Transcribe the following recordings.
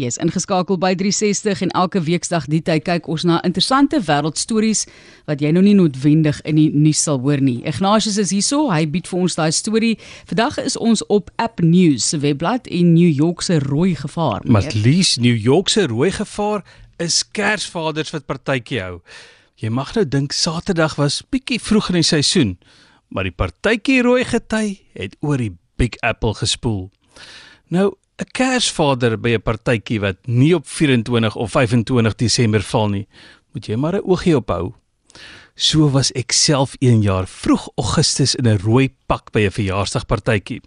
Jy is ingeskakel by 360 en elke weeksdag die tyd kyk ons na interessante wêreldstories wat jy nog nie noodwendig in die nuus sal hoor nie. Ignatius is hierso, hy bied vir ons daai storie. Vandag is ons op App News se webblad in New York se rooi gevaar. Maar lees New York se rooi gevaar is Kersvaders wat partytjie hou. Jy mag nou dink Saterdag was bietjie vroeg in die seisoen, maar die partytjie rooi gety het oor die Big Apple gespoel. Nou 'n Kersvader by 'n partytjie wat nie op 24 of 25 Desember val nie, moet jy maar 'n oogie ophou. So was ek self 1 jaar vroeg Augustus in 'n rooi pak by 'n verjaarsdagpartytjie.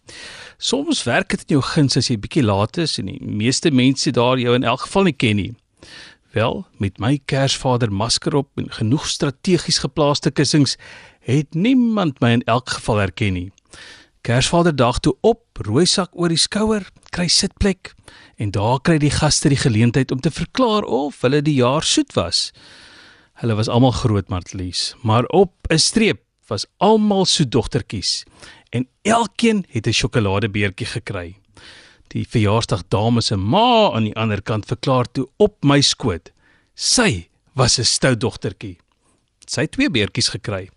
Soms werk dit in jou guns as jy bietjie laat is en die meeste mense daar jou in elk geval nie ken nie. Wel, met my Kersvader masker op en genoeg strategies geplaaste kussings, het niemand my in elk geval herken nie. Kersvaderdag toe op, rooi sak oor die skouer, kry sitplek en daar kry die gaste die geleentheid om te verklaar of hulle die jaar soet was. Hulle was almal groot martelies, maar op 'n streep was almal soet dogtertjies en elkeen het 'n sjokoladebeertjie gekry. Die verjaarsdag dame se ma aan die ander kant verklaar toe op my skoot. Sy was 'n stout dogtertjie. Sy het twee beertjies gekry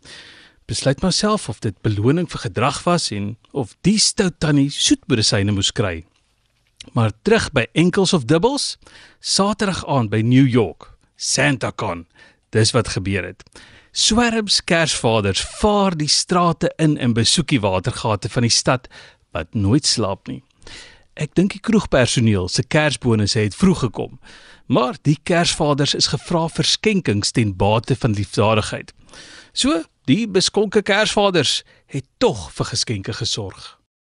besluit myself of dit beloning vir gedrag was en of die stout tannie soetmedisyne moes kry. Maar terug by enkels of dubbels, Saterdag aand by New York, SantaCon. Dis wat gebeur het. Swerms Kersvaders vaar die strate in en besoek die watergate van die stad wat nooit slaap nie. Ek dink die kroegpersoneel se Kersbonusse het vroeg gekom, maar die Kersvaders is gevra vir skenkings ten bate van liefdadigheid. So Die beskonke Kersvaders het tog vir geskenke gesorg.